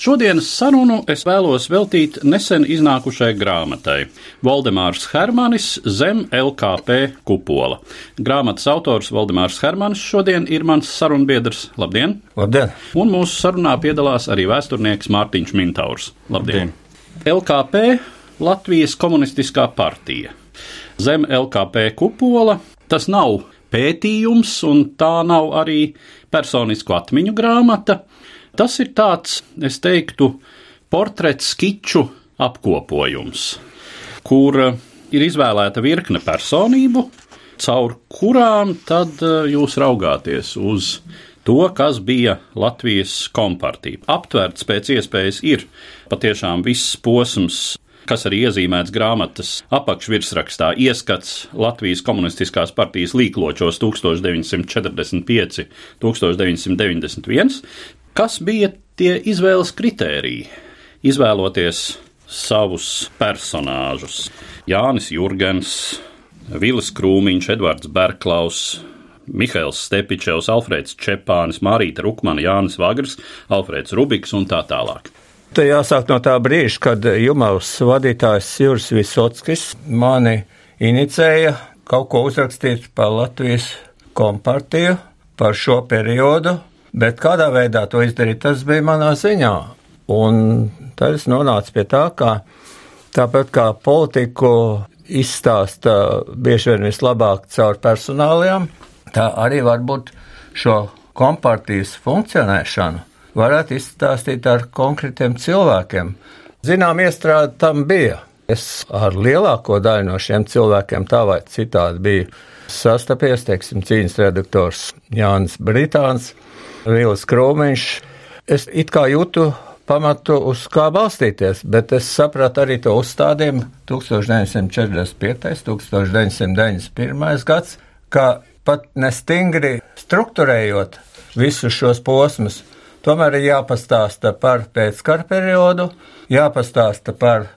Šodienas sarunu es vēlos veltīt nesen iznākušai grāmatai Valdemārs Hermanis zem LKP kupola. Grāmatas autors Valdemārs Hermanis šodien ir mans sarunbiedrs. Labdien! Labdien! Un mūsu sarunā piedalās arī vēsturnieks Mārtiņš Mintaurs. Labdien! LKP Latvijas komunistiskā partija. Zem LKP kupola tas nav pētījums, un tā nav arī personisku atmiņu grāmata. Tas ir tāds, es teiktu, portrets skiču apkopojums, kur ir izvēlēta virkne personību, caur kurām tad eh, jūs raugāties uz to, kas bija Latvijas kompartija. Aptverts pēc iespējas ir patiešām viss posms kas arī iezīmēts grāmatas apakšvirsrakstā ieskats Latvijas komunistiskās partijas līkločos 1945, 1991, kas bija tie izvēles kritēriji, izvēloties savus personāžus. Jānis Jurgens, Vilis Krūmiņš, Edvards Berklaus, Mihails Stepičevs, Alfrēds Čepānis, Mārīta Rukmana, Jānis Vagrs, Alfrēds Rubiks un tā tālāk. Te jāsāk no tā brīža, kad Jumavas vadītājs Juris Visockis mani inicēja kaut ko uzrakstīt par Latvijas kompartiju, par šo periodu, bet kādā veidā to izdarīt, tas bija manā ziņā. Un tad es nonācu pie tā, ka tāpat kā politiku izstāsta bieži vien vislabāk caur personāliem, tā arī varbūt šo kompartijas funkcionēšanu varētu izstāstīt ar konkrētiem cilvēkiem. Zinām, iestrāde tam bija. Es ar lielāko daļu no šiem cilvēkiem tā vai citādi biju sastapies, teiksim, cīņas redaktors Jānis Britāns, Vīls Krūmiņš. Es it kā jūtu pamatu, uz kā balstīties, bet es sapratu arī to uzstādījumu 1945. 1991. gads, ka pat nestingri strukturējot visus šos posmus, tomēr ir jāpastāsta par pēckara periodu, jāpastāsta par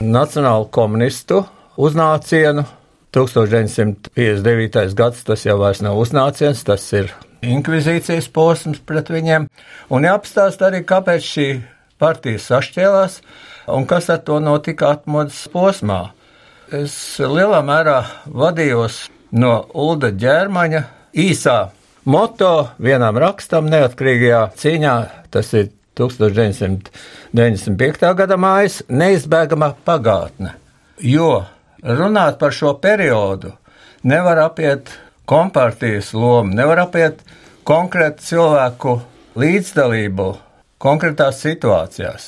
nacionālu komunistu uznācienu. 1959. gads tas jau vairs nav uznāciens, tas ir inkvizīcijas posms pret viņiem, un jāpastāsta arī, kāpēc šī partija sašķēlās un kas ar to notika atmodas posmā. Es lielā mērā vadījos no Ulda ģērmaņa īsā moto vienam rakstam neatkarīgajā cīņā, tas ir 1995. gada mājas, neizbēgama pagātne. Jo runāt par šo periodu nevar apiet kompartijas lomu, nevar apiet konkrētu cilvēku līdzdalību konkrētās situācijās.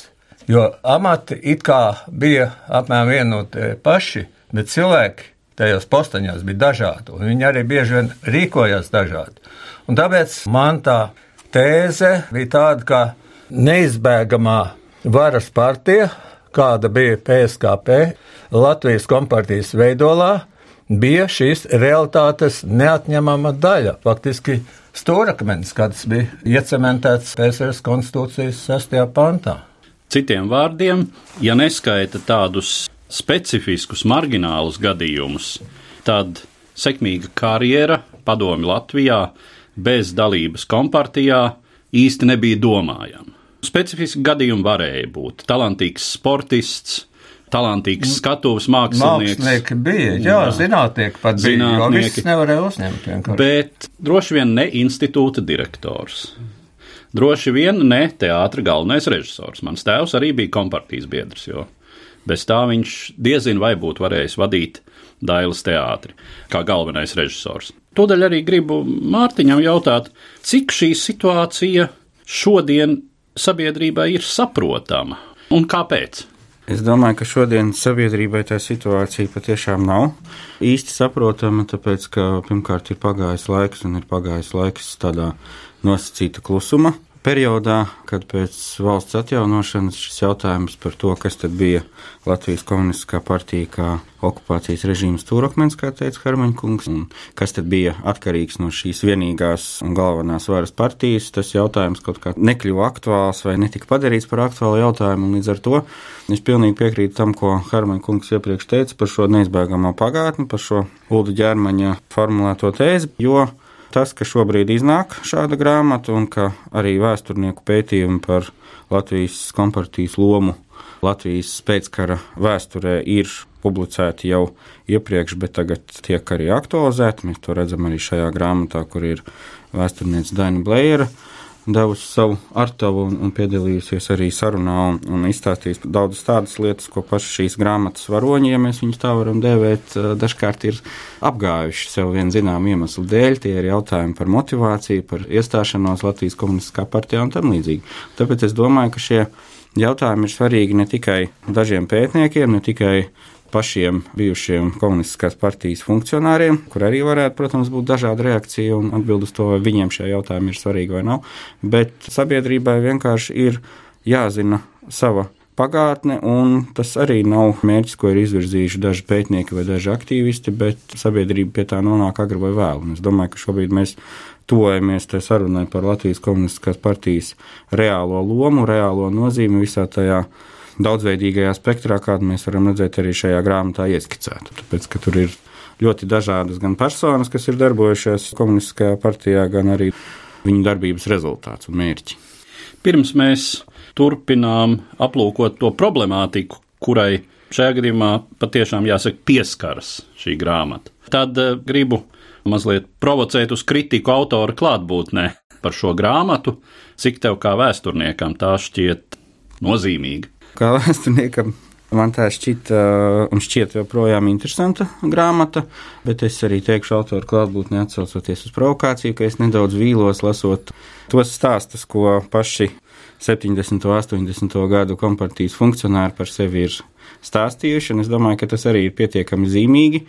Jo amati it kā bija apmēram vieni no tie paši, bet cilvēki tajos postaņos bija dažādi, un viņi arī bieži vien rīkojās dažādi. Un tāpēc man tā tēze bija tāda, ka neizbēgamā varas partija, kāda bija PSKP, Latvijas kompartijas veidolā, bija šīs realitātes neatņemama daļa. Faktiski stūrakmenis, kāds bija iecementēts PSRS konstitūcijas 6. pantā. Citiem vārdiem, ja neskaita tādus specifiskus, marginālus gadījumus, tad sekmīga karjera padomi Latvijā bez dalības kompartijā īsti nebija domājama. Specifiski gadījumi varēja būt talantīgs sportists, talantīgs skatuves mākslinieks. Mākslinieki bija, jā, jā. zinātnieki pat bija, jo Zinātnieki. viss nevarēja uzņemt vienkārši. Bet droši vien ne institūta direktors. Droši vien ne teātra galvenais režisors. Mans tēvs arī bija kompartijas biedrs, jo bez tā viņš diezin vai būtu varējis vadīt Dailas teātri kā galvenais režisors. Tādēļ arī gribu Mārtiņam jautāt, cik šī situācija šodien sabiedrībai ir saprotama un kāpēc? Es domāju, ka šodien sabiedrībai tā situācija patiešām nav īsti saprotama, tāpēc, ka pirmkārt ir pagājis laiks un ir pagājis laiks tādā nosacīta klusuma periodā, kad pēc valsts atjaunošanas šis jautājums par to, kas tad bija Latvijas komunistiskā partija kā okupācijas režīms stūrakmens, kā teica Hermaņkungs, un kas tad bija atkarīgs no šīs vienīgās un galvenās varas partijas, tas jautājums kaut kā nekļuva aktuāls vai netika padarīts par aktuālu jautājumu, un līdz ar to es pilnīgi piekrītu tam, ko Hermaņkungs iepriekš teica par šo neizbēgamo pagātni, par šo Ulda ģermaņa formulēto tēzi, jo tas, ka šobrīd iznāk šāda grāmata un ka arī vēsturnieku pētījumi par Latvijas kompartijas lomu Latvijas pēckara vēsturē ir publicēti jau iepriekš, bet tagad tiek arī aktualizēti. Mēs to redzam arī šajā grāmatā, kur ir vēsturniece Daina Blēra devusi savu artavu un, un piedalījusies arī sarunā un, un izstāstījusi daudzas tādas lietas, ko paši šīs grāmatas varoņi, ja mēs viņus tā varam dēvēt, eh, dažkārt ir apgājuši sev vien zinām iemeslu dēļ. Tie ir jautājumi par motivāciju, par iestāšanos Latvijas komunistiskā partijā un tam līdzīgi. Tāpēc es domāju, ka šie jautājumi ir svarīgi ne tikai dažiem pētniekiem, ne tikai pašiem bijušiem komunistiskās partijas funkcionāriem, kur arī varētu, protams, būt dažāda reakcija un atbild uz to, vai viņiem šie jautājumi ir svarīgi vai nav. Bet sabiedrībai vienkārši ir jāzina sava pagātne, un tas arī nav mērķis, ko ir izvirzījuši daži pētnieki vai daži aktīvisti, bet sabiedrība pie tā nonāk agri vai vēlu. Es domāju, ka šobrīd mēs tuvojamies tai sarunai par Latvijas komunistiskās partijas reālo lomu, reālo nozīmi visā tajā daudzveidīgajā spektrā, kādu mēs varam redzēt arī šajā grāmatā ieskicētu. Tāpēc, ka tur ir ļoti dažādas gan personas, kas ir darbojušās komunistiskajā partijā, gan arī viņu darbības rezultāts un mērķi. Pirms mēs turpinām aplūkot to problemātiku, kurai šajā gadījumā patiešām jāsaka pieskaras šī grāmata. Tad uh, gribu mazliet provocēt uz kritiku autora klātbūtnē par šo grāmatu, cik tev kā vēsturniekam tā šķiet nozīmīga. Kā vēsturniekam, man tā šķita un šķiet joprojām interesanta grāmata, bet es arī teikšu autoru klātbūtni atsaucoties uz provokāciju, ka es nedaudz vīlos lasot tos stāstus, ko paši 70. un 80. gadu kompartijas funkcionāri par sevi ir stāstījuši, es domāju, ka tas arī ir pietiekami zīmīgi,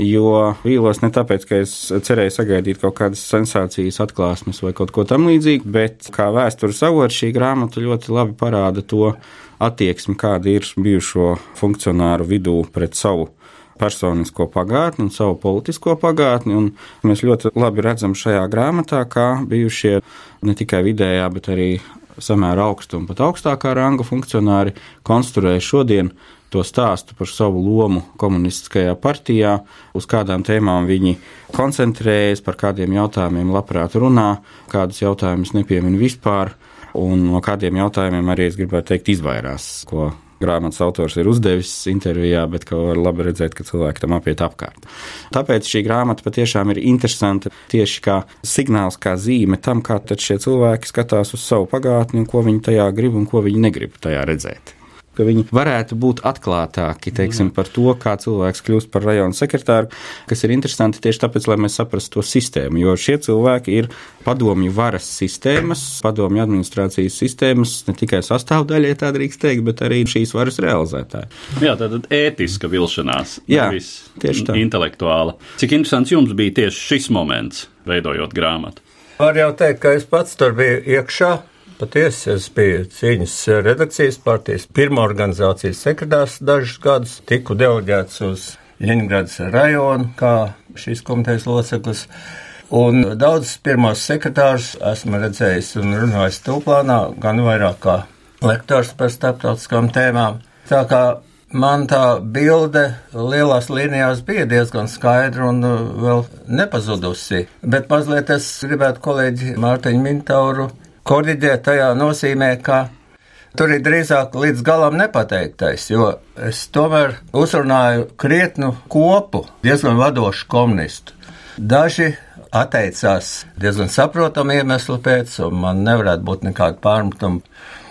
jo vīlos ne tāpēc, ka es cerēju sagaidīt kaut kādas sensācijas, atklāsmes vai kaut ko tam līdzīgu, bet kā vēstures avots šī grāmata ļoti labi parāda to, attieksmi, kāda ir bijušo funkcionāru vidū pret savu personisko pagātni un savu politisko pagātni. Mēs ļoti labi redzam šajā grāmatā, kā bijušie ne tikai vidējā, bet arī samērā augstu un pat augstākā ranga funkcionāri konstruē šodien to stāstu par savu lomu komunistiskajā partijā, uz kādām tēmām viņi koncentrējas, par kādiem jautājumiem labprāt runā, kādus jautājumus nepiemin vispār un no kādiem jautājumiem arī es gribētu teikt izvairās, ko grāmatas autors ir uzdevis intervijā, bet var labi redzēt, ka cilvēki tam apiet apkārt. Tāpēc šī grāmata patiešām ir interesanta tieši kā signāls, kā zīme tam, kā šie cilvēki skatās uz savu pagātni un ko viņi tajā grib un ko viņi negrib tajā redzēt ka viņi varētu būt atklātāki teiksim, par to, kā cilvēks kļūst par rajonu sekretāru, kas ir interesanti tieši tāpēc, lai mēs saprastu to sistēmu. Jo šie cilvēki ir padomju varas sistēmas, padomju administrācijas sistēmas ne tikai sastāvdaļa, ja tā drīkst teikt, bet arī šīs varas realizētāji. Jā, tā ir ētiska vilšanās, Jā, tieši tā. Intelektuāla. Cik interesants jums bija tieši šis moments, veidojot grāmatu? Var jau teikt, ka es pats tur biju iekšā, Patiesi es biju cīņas redakcijas partijas pirmā organizācijas sekretārs dažus gadus, tiku deleģēts uz Ļeņģeradas rajonu kā šīs komitejas loceklis. Un daudzus pirmos sekretārus esmu redzējis un runājis tūplānā, gan vairāk kā lektors par starptautiskām tēmām. Tā kā man tā bilde lielās līnijās bija diezgan skaidra un vēl nepazudusi. Bet mazliet es gribētu kolēģi Mārtiņu Mintauru Koriģēt tajā nozīmē, ka tur ir drīzāk līdz galam nepateiktais, jo es tomēr uzrunāju krietnu kopu diezgan vadošu komunistu. Daži atteicās diezgan saprotamu iemeslu pēc, un man nevarētu būt nekāda pārmetuma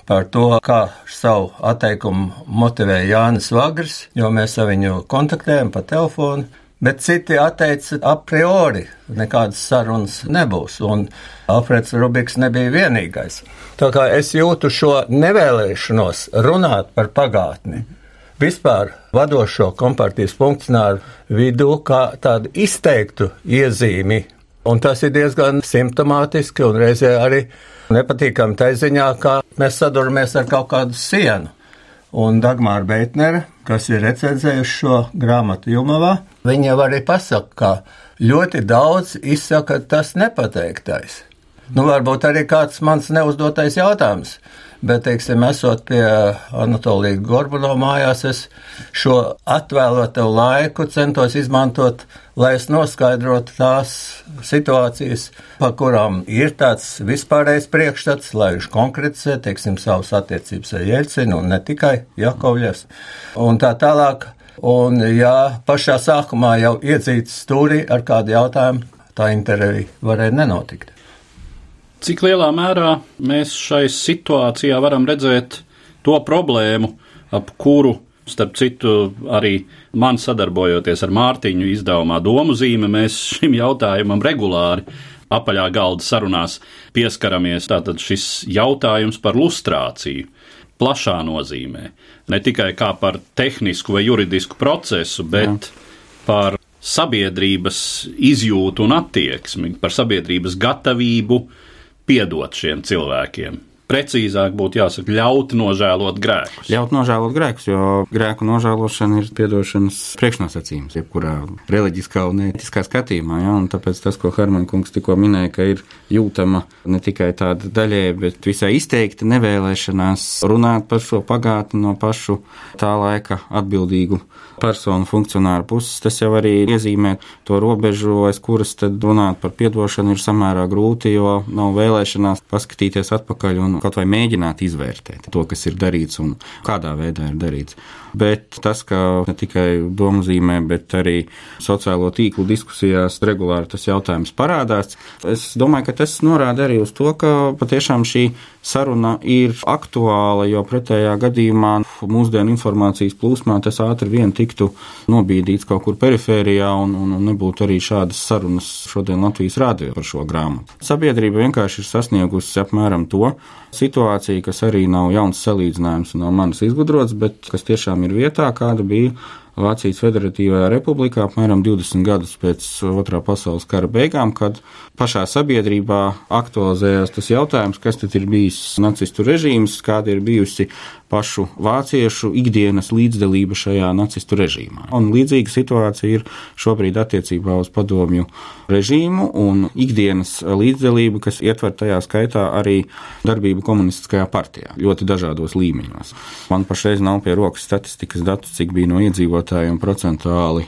par to, kā savu atteikumu motivēja Jānis Vagris, jo mēs ar viņu kontaktējam pa telefonu bet citi atteica a priori, nekādas sarunas nebūs, un Alfreds Rubiks nebija vienīgais. Tā kā es jūtu šo nevēlēšanos runāt par pagātni, vispār vadošo kompartijas funkcionāru vidū kā tādu izteiktu iezīmi. Un tas ir diezgan simptomātiski un reizē arī nepatīkami tā ziņā, ka mēs saduramies ar kaut kādu sienu. Un Dagmāra Beitnere, kas ir recenzējusi šo grāmatu Jumavā, viņa arī pasaka, ka ļoti daudz izsaka tas nepateiktais. Nu, varbūt arī kāds mans neuzdotais jautājums. Bet, teiksim, esot pie Anatolija Gorbuno mājās, es šo atvēlēto laiku centos izmantot, lai es noskaidrotu tās situācijas, pa kurām ir tāds vispārējais priekšstats, lai viņš konkretizē, teiksim, savas attiecības ar Jelcinu un ne tikai Jakovļevs un tā tālāk. Un, ja pašā sākumā jau iedzīts stūrī ar kādu jautājumu, tā intervija varēja nenotikt. Cik lielā mērā mēs šai situācijā varam redzēt to problēmu, ap kuru, starp citu, arī man sadarbojoties ar Mārtiņu izdevumā Domu zīme, mēs šim jautājumam regulāri apaļā galda sarunās pieskaramies. Tātad šis jautājums par lustrāciju plašā nozīmē. Ne tikai kā par tehnisku vai juridisku procesu, bet Jā. par sabiedrības izjūtu un attieksmi, par sabiedrības gatavību piedot šiem cilvēkiem. Precīzāk būtu jāsaka, ļaut nožēlot grēkus. Ļaut nožēlot grēkus, jo grēku nožēlošana ir piedošanas priekšnosacījums, jebkurā reliģiskā un etiskā skatījumā. Ja? Un tāpēc tas, ko Hermanis Kungs tikko minēja, ka ir jūtama ne tikai tāda daļēja, bet visai izteikta nevēlēšanās runāt par šo pagātni no pašu tā laika atbildīgu personu funkcionāru puses, tas jau arī iezīmē to robežu, aiz kuras tad runāt par piedošanu ir samērā grūti, jo nav vēlēšanās paskatīties atpakaļ un kaut vai mēģināt izvērtēt to, kas ir darīts un kādā veidā ir darīts. Bet tas, ka ne tikai domzīmē, bet arī sociālo tīklu diskusijās regulāri tas jautājums parādās, es domāju, ka tas norāda arī uz to, ka patiešām šī saruna ir aktuāla, jo pretējā gadījumā mūsdienu informācijas plūsmā tas ātri vien tiktu nobīdīts kaut kur perifērijā un, un, un nebūtu arī šādas sarunas šodien Latvijas rādio par šo grāmatu. Sabiedrība vienkārši ir sasniegusi apmēram to situāciju, kas arī nav jauns salīdzinājums no manis izgudrots, bet kas tiešām tiešām ir vietā, kāda bija Vācijas Federatīvajā republikā apmēram 20 gadus pēc Otrā pasaules kara beigām, kad pašā sabiedrībā aktualizējās tas jautājums, kas tad ir bijis nacistu režīms, kāda ir bijusi pašu vāciešu ikdienas līdzdalība šajā nacistu režīmā. Un līdzīga situācija ir šobrīd attiecībā uz padomju režīmu un ikdienas līdzdalību, kas ietver tajā skaitā arī darbību komunistiskajā partijā ļoti dažādos līmeņos. Man pašreiz nav pie rokas statistikas datu, cik bija no iedzīvotājiem procentuāli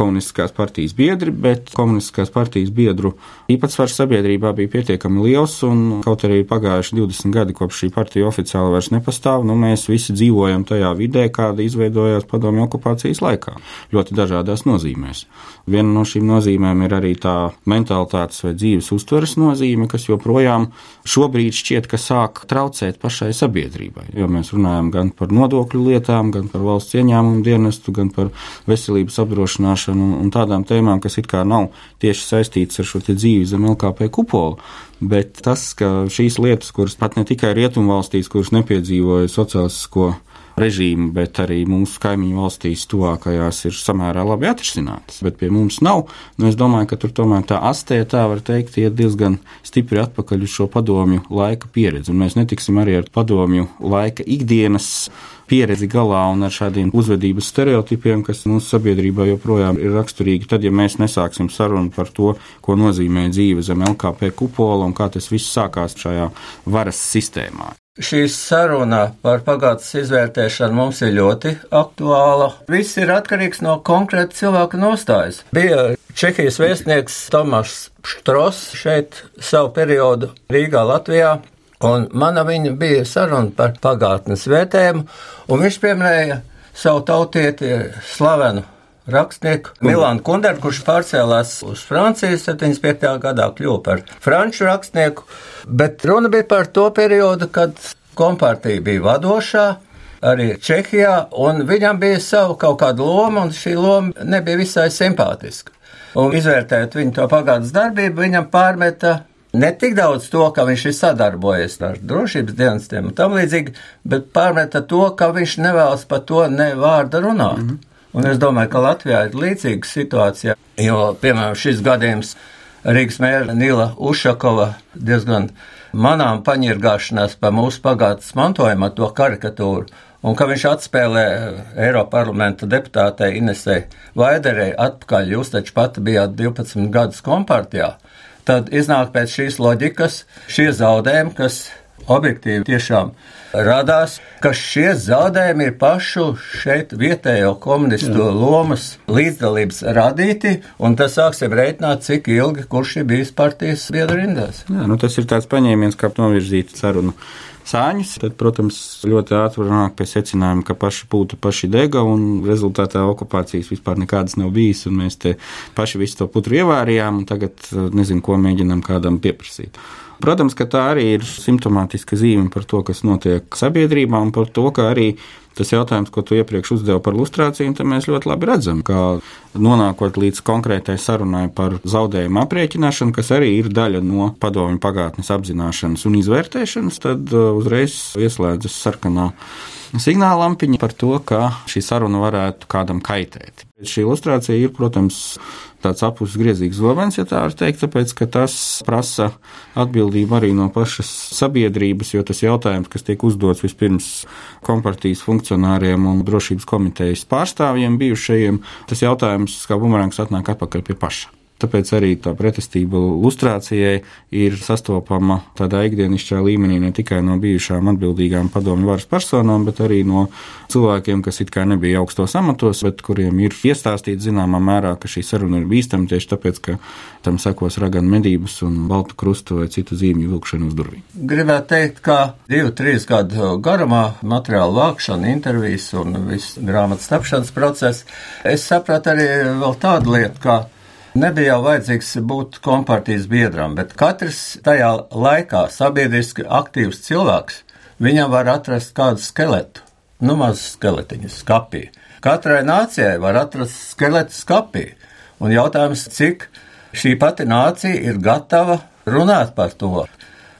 komunistiskās partijas biedri, bet komunistiskās partijas biedru īpatsvars sabiedrībā bija pietiekami liels, un kaut arī pagājuši 20 gadi kopš šī partija oficiāli vairs nepastāv, nu mēs visi dzīvojam tajā vidē, kāda izveidojās padomju okupācijas laikā, ļoti dažādās nozīmēs. Viena no šīm nozīmēm ir arī tā mentalitātes vai dzīves uztveres nozīme, kas joprojām šobrīd šķiet, ka sāk traucēt pašai sabiedrībai, jo mēs runājam gan par nodokļu lietām, gan par valsts ieņēmumu dienestu, gan par veselības apdrošināšanu un, un tādām tēmām, kas it kā nav tieši saistītas ar šo dzīvi zem LKP kupola. Bet tas, ka šīs lietas, kuras pat ne tikai rietumvalstīs, kuras nepiedzīvoja sociālistisko režīmu, bet arī mūsu kaimiņu valstīs tuvākajās ir samērā labi atrisinātas. Bet pie mums nav. Nu, es domāju, ka tur tomēr tā astē, tā var teikt, iet diezgan stipri atpakaļ uz šo padomju laika pieredzi. Un mēs netiksim arī ar padomju laika ikdienas pieredzi galā un ar šādiem uzvedības stereotipiem, kas mūsu sabiedrībā joprojām ir raksturīgi. Tad, ja mēs nesāksim sarunu par to, ko nozīmē dzīve zem LKP kupola un kā tas viss sākās šajā varas sistēmā. Šī saruna par pagātnes izvērtēšanu mums ir ļoti aktuāla. Viss ir atkarīgs no konkrēta cilvēka nostājas. Bija Čehijas vēstnieks Tomašs Štros šeit savu periodu Rīgā, Latvijā. Un mana viņa bija saruna par pagātnes vērtējumu, un viņš pieminēja savu tautieti slavenu rakstnieku Milānu Kunderu, kurš pārcēlās uz Franciju 75. gadā, kļuva par franču rakstnieku, bet runa bija par to periodu, kad kompartija bija vadošā, arī Čehijā, un viņam bija sava kaut kāda loma, un šī loma nebija visai simpātiska. Un izvērtējot viņu to pagātnes darbību, viņam pārmeta Ne tik daudz to, ka viņš ir sadarbojies ar drošības dienestiem un tam līdzīgi, bet pārmeta to, ka viņš nevēlas par to ne vārda runāt. Mm -hmm. Un es domāju, ka Latvijā ir līdzīga situācija, jo, piemēram, šis gadījums Rīgas mēra Nila Ušakova diezgan manām paņirgāšanās par mūsu pagātnes mantojumu ar to karikatūru un ka viņš atspēlē Eiropas parlamenta deputātei Inesei Vaiderei atpakaļ, jūs taču pati bijāt 12 gadus kompartijā, tad iznāk pēc šīs loģikas šie zaudējumi, kas objektīvi tiešām radās, ka šie zaudējumi ir pašu šeit vietējo komunistu Jā. lomas līdzdalības radīti, un tas sāksim reiķināt, cik ilgi kurš ir bijis partijas biedru rindās. Jā, nu tas ir tāds paņēmiens, kā novirzīt sarunu sāņus, tad, protams, ļoti ātri var nākt pie secinājuma, ka paši pūta paši dega un rezultātā okupācijas vispār nekādas nav bijis, un mēs te paši visu to putru ievārījām, un tagad nezinu, ko mēģinām kādam pieprasīt. Protams, ka tā arī ir simptomātiska zīme par to, kas notiek sabiedrībā, un par to, ka arī tas jautājums, ko tu iepriekš uzdevi par lustrāciju, tad mēs ļoti labi redzam, ka nonākot līdz konkrētai sarunai par zaudējumu aprēķināšanu, kas arī ir daļa no padomju pagātnes apzināšanas un izvērtēšanas, tad uh, uzreiz ieslēdzas sarkanā signāla lampiņa par to, ka šī saruna varētu kādam kaitēt. Šī ilustrācija ir, protams, tāds apus griezīgs zobens, ja tā var teikt, tāpēc, ka tas prasa atbildību arī no pašas sabiedrības, jo tas jautājums, kas tiek uzdots vispirms kompartijas funkcionāriem un drošības komitejas pārstāvjiem bijušajiem, tas jautājums kā bumerangs atnāk atpakaļ pie paša. Tāpēc arī tā pretestība lustrācijai ir sastopama tādā ikdienišķā līmenī ne tikai no bijušām atbildīgām padomju varas personām, bet arī no cilvēkiem, kas it kā nebija augstos amatos, bet kuriem ir iestāstīts zināmā mērā, ka šī saruna ir bīstama tieši tāpēc, ka tam sekos raganu medības un baltu krustu vai citu zīmju vilkšanu uz durvīm. Gribētu teikt, ka divu, trīs gadu garumā materiālu vākšana, intervijas un viss grāmatas tapšanas process, es sapratu arī vēl tādu lietu, ka Nebija jau vajadzīgs būt kompartijas biedram, bet katrs tajā laikā sabiedriski aktīvs cilvēks, viņam var atrast kādu skeletu, nu mazu skeletiņu skapī. Katrai nācijai var atrast skeletu skapī, un jautājums, cik šī pati nācija ir gatava runāt par to.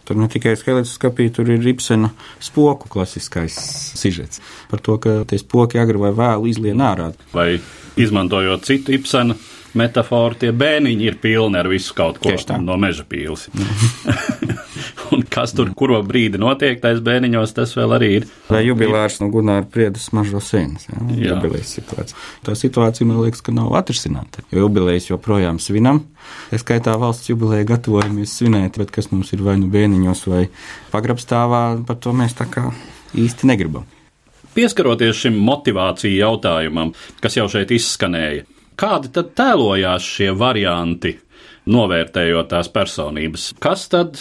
Tur ne tikai skelets skapī, tur ir Ibsena spoku klasiskais sižets. Par to, ka tie spoki agri vai vēlu izlien ārā. Vai izmantojot citu Ibsena metaforu, tie bēniņi ir pilni ar visu kaut ko no meža pīles. un kas tur kuro brīdi notiek, tais bēniņos, tas vēl arī ir. Vai jubilārs no Gunāra priedas mažo sēnes, jā, jā. jubilējas situācija. Tā situācija, man liekas, ka nav atrisināta, jo jubilējas joprojām svinam. Es skaitā valsts jubilēja gatavojamies svinēt, bet kas mums ir vai nu bēniņos vai pagrabstāvā, par to mēs tā kā īsti negribam. Pieskaroties šim motivāciju jautājumam, kas jau šeit izskanēja, Kādi tad tēlojās šie varianti, novērtējot tās personības? Kas tad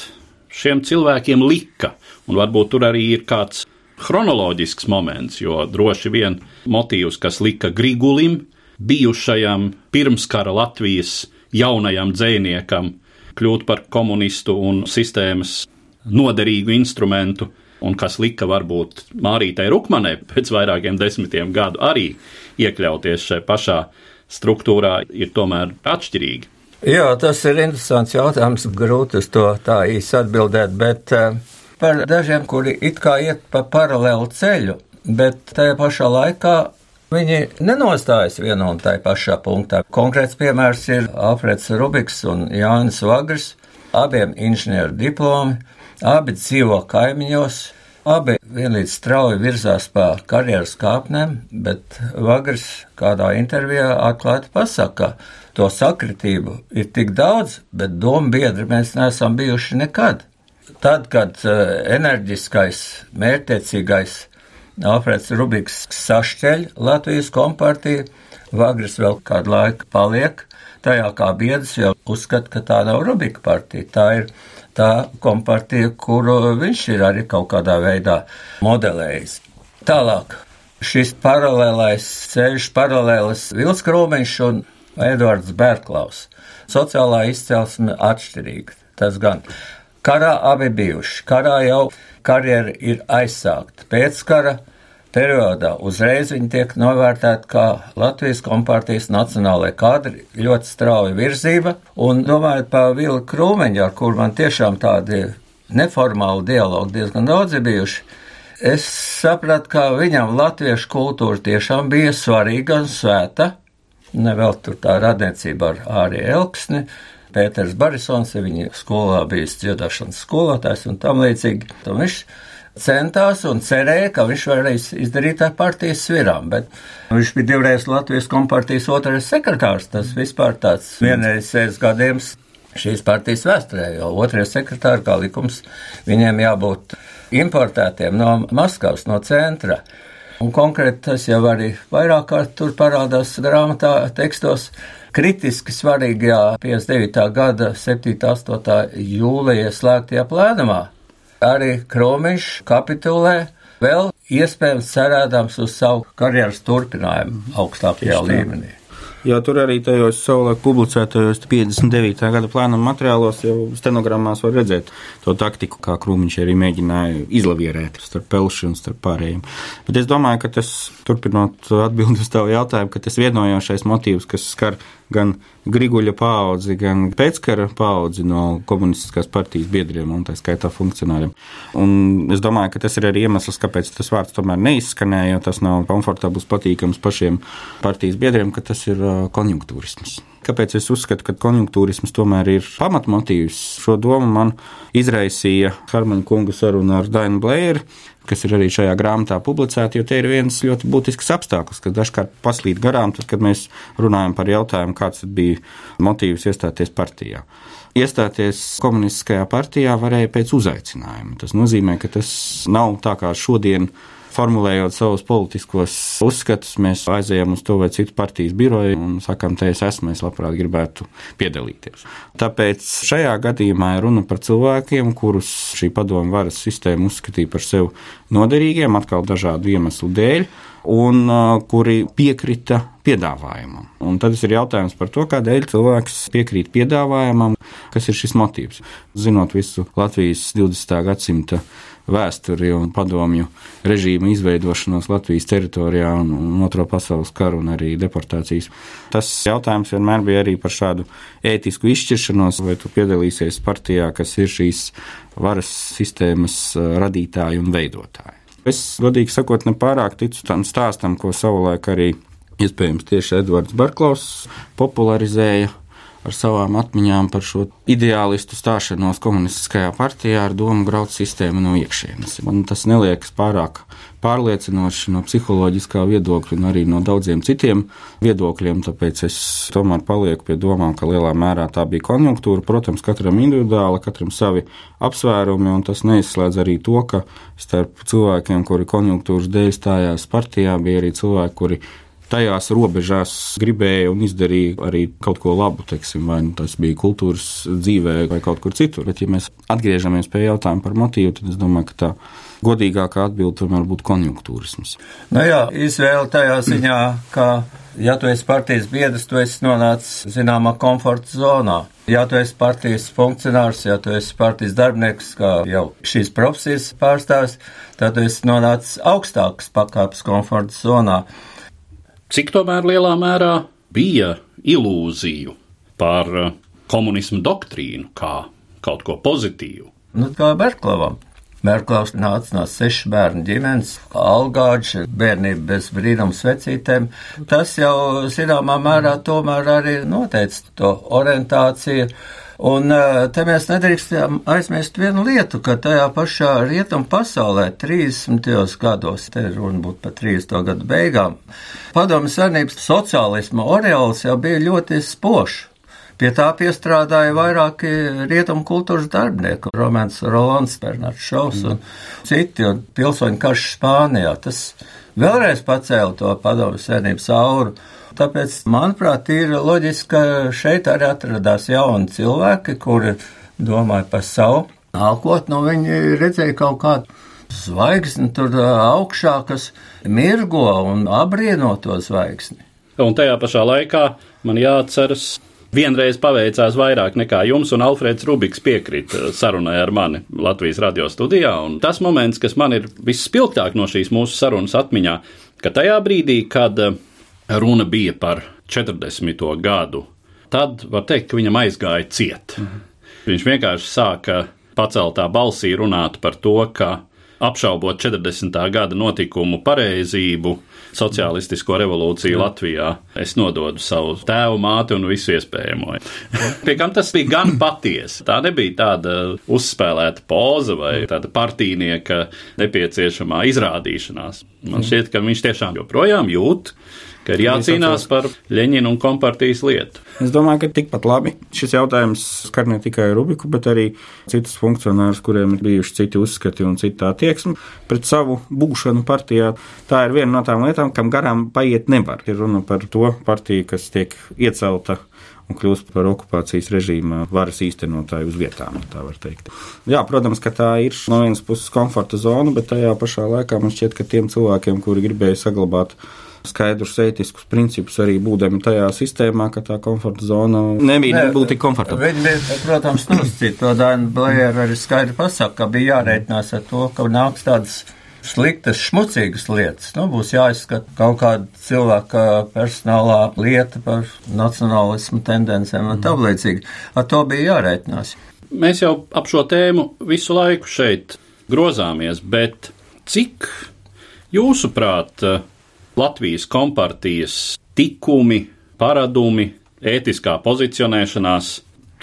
šiem cilvēkiem lika? Un varbūt tur arī ir kāds chronoloģisks moments, jo droši vien motīvs, kas lika Grigulim, bijušajam pirmskara Latvijas jaunajam dzēniekam, kļūt par komunistu un sistēmas noderīgu instrumentu, un kas lika varbūt Mārītai Rukmanai pēc vairākiem desmitiem gadu arī iekļauties šajā pašā struktūrā ir tomēr atšķirīgi. Jā, tas ir interesants jautājums. Grūti uz to tā īsi atbildēt, bet eh, par dažiem, kuri it kā iet pa paralēlu ceļu, bet tajā pašā laikā viņi nenostājas vienā un tajā pašā punktā. Konkrēts piemērs ir Alfreds Rubiks un Jānis Vagrs, abiem inženieru diplomi, abi dzīvo kaimiņos, Abi vienlīdz strauji virzās pa karjeras kāpnēm, bet Vagars kādā intervijā atklāti pasaka, ka to sakritību ir tik daudz, bet domu biedri mēs neesam bijuši nekad. Tad, kad uh, enerģiskais, mērķtiecīgais Alfreds Rubiks sašķeļ Latvijas kompartiju, Vagris vēl kādu laiku paliek tajā kā biedrs, jo uzskata, ka tā nav Rubika partija, tā ir tā kompartija, kuru viņš ir arī kaut kādā veidā modelējis. Tālāk, šis paralēlais ceļš, paralēlis Vilskrūmiņš un Edvards Bērklaus. Sociālā izcelsme atšķirīga, tas gan. Karā abi bijuši, karā jau karjera ir aizsākta. Pēc kara periodā uzreiz viņi tiek novērtēti kā Latvijas kompartijas nacionālajie kadri, ļoti strauja virzība, un domājot par Vilu Krūmeņu, ar kur man tiešām tādi neformāli dialogi diezgan daudz ir bijuši, es sapratu, ka viņam latviešu kultūra tiešām bija svarīga un svēta, nevēl tur tā radniecība ar Āri Elksni, Pēters Barisons, viņa skolā bijis dziedāšanas skolotājs un tam līdzīgi. Un viņš centās un cerēja, ka viņš varēs izdarīt ar partijas svirām, bet viņš bija divreiz Latvijas kompartijas otrais sekretārs. Tas vispār tāds vienreizējs gadījums šīs partijas vēsturē, jo otrais sekretārs, kā likums, viņiem jābūt importētiem no Maskavas, no centra. Un konkrēti tas jau arī vairāk kārt tur parādās grāmatā tekstos. Kritiski svarīgajā 59. gada 7.8. jūlijā slēgtajā plēnamā arī Kromiņš kapitulē vēl iespējams cerēdams uz savu karjeras turpinājumu augstākajā līmenī. Jo tur arī tajos savulaik publicētajos 59. gada plāna materiālos jau stenogrammās var redzēt to taktiku, kā Krūmiņš arī mēģināja izlavierēt starp pelšu un starp pārējiem. Bet es domāju, ka tas, turpinot atbildi uz tavu jautājumu, ka tas vienojošais motīvs, kas skar gan Griguļa paudzi, gan pēckara paudzi no komunistiskās partijas biedriem un tā skaitā funkcionāriem. Un es domāju, ka tas ir arī iemesls, kāpēc tas vārds tomēr neizskanēja, jo tas nav komfortabls, patīkams pašiem partijas biedriem, ka tas ir konjunktūrisms. Kāpēc es uzskatu, ka konjunktūrisms tomēr ir pamatmotīvs? Šo domu man izraisīja Harmaņa kunga saruna ar Dainu Blēru, kas ir arī šajā grāmatā publicēta, jo te ir viens ļoti būtisks apstākļus, kas dažkārt paslīd garām, tad, kad mēs runājam par jautājumu, kāds bija motīvs iestāties partijā. Iestāties komunistiskajā partijā varēja pēc uzaicinājuma. Tas nozīmē, ka tas nav tā kā šodien formulējot savus politiskos uzskatus, mēs aizējām uz to vai citu partijas biroju un sakām, te es esmu, es labprāt gribētu piedalīties. Tāpēc šajā gadījumā ir runa par cilvēkiem, kurus šī padomu varas sistēma uzskatīja par sev noderīgiem, atkal dažādu iemeslu dēļ, un uh, kuri piekrita piedāvājumam. Un tad ir jautājums par to, kādēļ cilvēks piekrīt piedāvājumam, kas ir šis motīvs. Zinot visu Latvijas 20. gadsimta vēsturi un padomju režīmu izveidošanos Latvijas teritorijā un, un Otro pasaules karu un arī deportācijas. Tas jautājums vienmēr bija arī par šādu ētisku izšķiršanos, vai tu piedalīsies partijā, kas ir šīs varas sistēmas radītāji un veidotāji. Es, godīgi sakot, nepārāk ticu tam stāstam, ko savulaik arī iespējams tieši Edvards Barklaus popularizēja ar savām atmiņām par šo ideālistu stāšanos komunistiskajā partijā ar domu graut sistēmu no iekšienes. Man tas neliekas pārāk pārliecinoši no psiholoģiskā viedokļa un arī no daudziem citiem viedokļiem, tāpēc es tomēr palieku pie domām, ka lielā mērā tā bija konjunktūra. Protams, katram individuāli, katram savi apsvērumi, un tas neizslēdz arī to, ka starp cilvēkiem, kuri konjunktūras dēļ stājās partijā, bija arī cilvēki, kuri tajās robežās gribēja un izdarīja arī kaut ko labu, teiksim, vai nu tas bija kultūras dzīvē vai kaut kur citur. Bet, ja mēs atgriežamies pie jautājuma par motīvu, tad es domāju, ka tā godīgākā atbilde tomēr būtu konjunktūrisms. Nu jā, izvēle tajā ziņā, ka, ja tu esi partijas biedrs, tu esi nonācis zināmā komforta zonā. Ja tu esi partijas funkcionārs, ja tu esi partijas darbinieks, kā jau šīs profesijas pārstāvis, tad tu esi nonācis augstākas pakāpes komforta zonā cik tomēr lielā mērā bija ilūziju par eh, komunismu doktrīnu kā kaut ko pozitīvu. Nu, kā Berklavam. Merklaus nāca no sešu bērnu ģimenes, algāģis, bērnība bez brīnums vecītēm. Tas jau, zināmā mērā, tomēr arī noteica to orientāciju Un te mēs nedrīkstam aizmirst vienu lietu, ka tajā pašā rietumu pasaulē 30. gados, te runa būtu par 30. gadu beigām, padomju savienības sociālisma oreols jau bija ļoti spošs. Pie tā piestrādāja vairāki rietumu kultūras darbinieki, Romans Rolons, Bernards Šaus un citi, un pilsoņu karš Spānijā. Tas vēlreiz pacēla to padomju savienības auru. Tāpēc, manuprāt, ir loģiski, ka šeit arī atradās jauni cilvēki, kuri domāja par savu nākotni, un viņi redzēja kaut kādu zvaigzni tur augšā, kas mirgo un abrieno to zvaigzni. Un tajā pašā laikā man jāatceras vienreiz paveicās vairāk nekā jums, un Alfrēds Rubiks piekrita sarunai ar mani Latvijas radio studijā. Un tas moments, kas man ir visspilgtāk no šīs mūsu sarunas atmiņā, ka tajā brīdī, kad eh, runa bija par 40. gadu, tad var teikt, ka viņam aizgāja ciet. Mhm. Viņš vienkārši sāka paceltā balsī runāt par to, ka apšaubot 40. gada notikumu pareizību, sociālistisko revolūciju Jā. Latvijā. Es nododu savu tēvu, māti un visu iespējamo. Pie kam tas bija gan patiesi. Tā nebija tāda uzspēlēta poza vai tāda partijnieka nepieciešamā izrādīšanās. Man šķiet, ka viņš tiešām joprojām jūt ka ir jācīnās par Leņķinu un kompartijas lietu. Es domāju, ka tikpat labi šis jautājums skar ne tikai Rubiku, bet arī citus funkcionārus, kuriem ir bijuši citi uzskati un cita attieksme pret savu būšanu partijā. Tā ir viena no tām lietām, kam garām paiet nevar. Ir runa par to partiju, kas tiek iecelta un kļūst par okupācijas režīma varas īstenotāju uz vietām. Jā, protams, ka tā ir no vienas puses komforta zona, bet tajā pašā laikā man šķiet, ka tiem cilvēkiem, kuri gribēja saglabāt skaidrus ētiskus principus arī būdami tajā sistēmā, ka tā komforta zona nebija ne, nebūtu tik komfortabla. Viņi bija, protams, nosacīti to Dainu Blēru arī skaidri pasaka, ka bija jārēķinās ar to, ka nāks tādas sliktas, šmucīgas lietas. Nu, būs jāizskata kaut kāda cilvēka personālā lieta par nacionālismu tendencēm un tam līdzīgi. Ar to bija jārēķinās. Mēs jau ap šo tēmu visu laiku šeit grozāmies, bet cik jūsuprāt, Latvijas kompartijas tikumi, paradumi, ētiskā pozicionēšanās,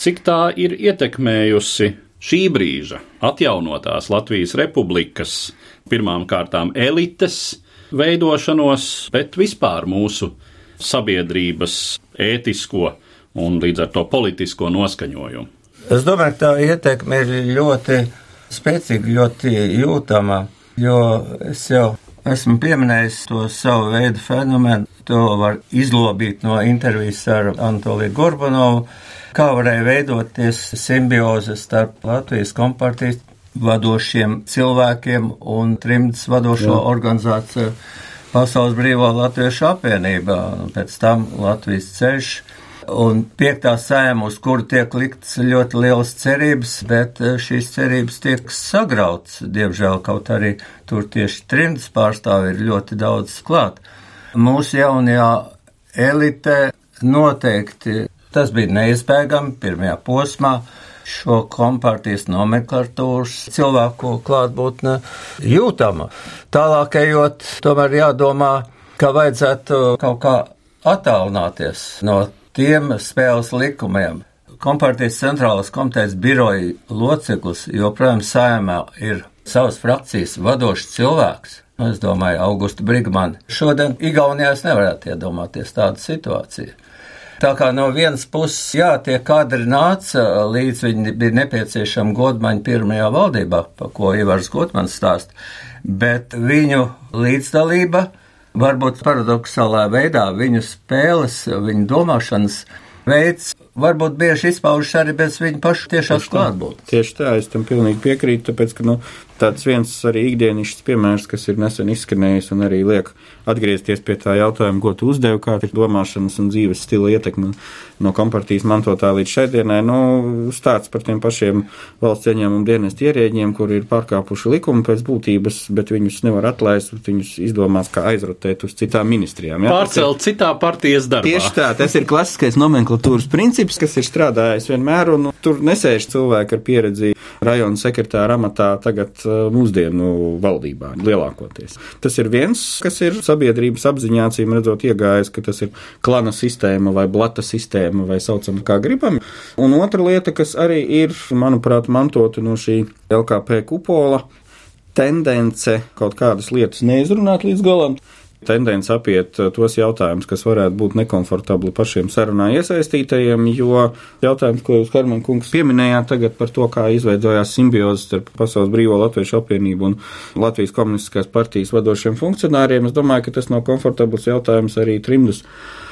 cik tā ir ietekmējusi šī brīža atjaunotās Latvijas republikas pirmām kārtām elites veidošanos, bet vispār mūsu sabiedrības ētisko un līdz ar to politisko noskaņojumu. Es domāju, ka tā ietekme ir ļoti spēcīga, ļoti jūtama, jo es jau Esmu pieminējis to savu veidu fenomenu. To var izlobīt no intervijas ar Antoliju Gorbanovu, kā varēja veidoties simbioze starp Latvijas kompartijas vadošiem cilvēkiem un trimdas vadošo Jā. organizāciju Pasaules brīvā Latviešu apvienībā, un pēc tam Latvijas ceļš un piektā sēma, uz kuru tiek liktas ļoti lielas cerības, bet eh, šīs cerības tiek sagrauts, diemžēl, kaut arī tur tieši trimdas pārstāvi ir ļoti daudz klāt. Mūsu jaunajā elite noteikti tas bija neizbēgami pirmajā posmā šo kompartijas nomenklatūras cilvēku klātbūtne jūtama. Tālāk ejot, tomēr jādomā, ka vajadzētu kaut kā attālināties no tiem spēles likumiem. Kompartijas centrālās komitejas biroja loceklis joprojām saimā ir savas frakcijas vadošs cilvēks. Es domāju, Augusta Brigmani. Šodien Igaunijā es nevarētu iedomāties tādu situāciju. Tā kā no vienas puses, jā, tie kadri nāca līdz viņi bija nepieciešami Godmaņa pirmajā valdībā, pa ko Ivars Godmans stāst, bet viņu līdzdalība varbūt paradoxālā veidā viņu spēles, viņu domāšanas veids varbūt bieži izpaužas arī bez viņa paša tiešās klātbūtnes. Tieši tā, es tam pilnīgi piekrītu, tāpēc, ka, nu, tāds viens arī ikdienišķs piemērs, kas ir nesen izskanējis un arī liek atgriezties pie tā jautājuma, ko tu uzdevi, kā ir domāšanas un dzīves stila ietekme no kompartijas mantotā līdz šai dienai, nu, stāsts par tiem pašiem valsts ieņēmumu dienestu ierēģiem, kuri ir pārkāpuši likumu pēc būtības, bet viņus nevar atlaist, viņus izdomās, kā aizrotēt uz citām ministrijām. Ja? Pārcelt ir, citā partijas darbā. Tieši tā, tas ir klasiskais nomenklatūras princips, kas ir strādājis vienmēr, un tur nesēž cilvēki ar pieredzi rajona sekretāra amatā tagad uh, mūsdienu valdībā lielākoties. Tas ir viens, kas ir sabiedrības apziņā, cīm redzot, iegājis, ka tas ir klana sistēma vai blata sistēma vai saucam kā gribam. Un otra lieta, kas arī ir, manuprāt, mantota no šī LKP kupola, tendence kaut kādas lietas neizrunāt līdz galam tendence apiet uh, tos jautājumus, kas varētu būt nekomfortabli pašiem sarunā iesaistītajiem, jo jautājums, ko jūs, Karmen kungs, pieminējāt tagad par to, kā izveidojās simbioze starp Pasaules brīvo Latviešu apvienību un Latvijas komunistiskās partijas vadošiem funkcionāriem, es domāju, ka tas nav komfortabls jautājums arī trimdus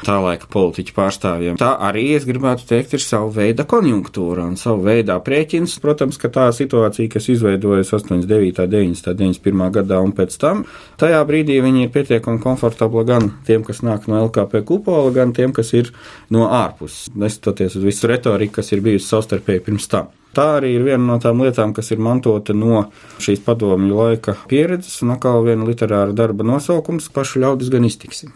tā laika politiķu pārstāvjiem. Tā arī, es gribētu teikt, ir sava veida konjunktūra un sava veida aprēķins. Protams, ka tā situācija, kas izveidojas 89., 90., 91. gadā un pēc tam, tajā brīdī viņi ir pietiekami un komfortabla gan tiem, kas nāk no LKP kupola, gan tiem, kas ir no ārpuses, neskatoties uz visu retoriku, kas ir bijusi savstarpēji pirms tam. Tā arī ir viena no tām lietām, kas ir mantota no šīs padomju laika pieredzes, un atkal viena literāra darba nosaukums - pašu ļaudis gan iztiksim.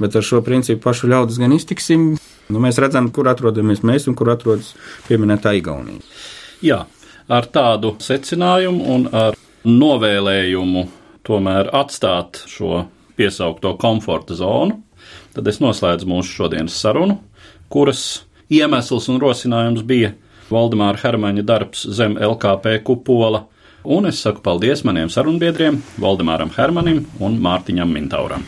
Bet ar šo principu pašu ļaudis gan iztiksim, nu, mēs redzam, kur atrodamies mēs un kur atrodas pieminētā Igaunija. Jā, ar tādu secinājumu un ar novēlējumu tomēr atstāt šo piesaukto komforta zonu, tad es noslēdzu mūsu šodienas sarunu, kuras iemesls un rosinājums bija Valdemāra Hermaņa darbs zem LKP kupola, un es saku paldies maniem sarunbiedriem Valdemāram Hermanim un Mārtiņam Mintauram.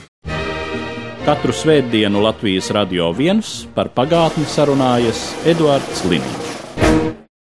Katru svētdienu Latvijas radio viens par pagātni sarunājas Eduards Liniņš.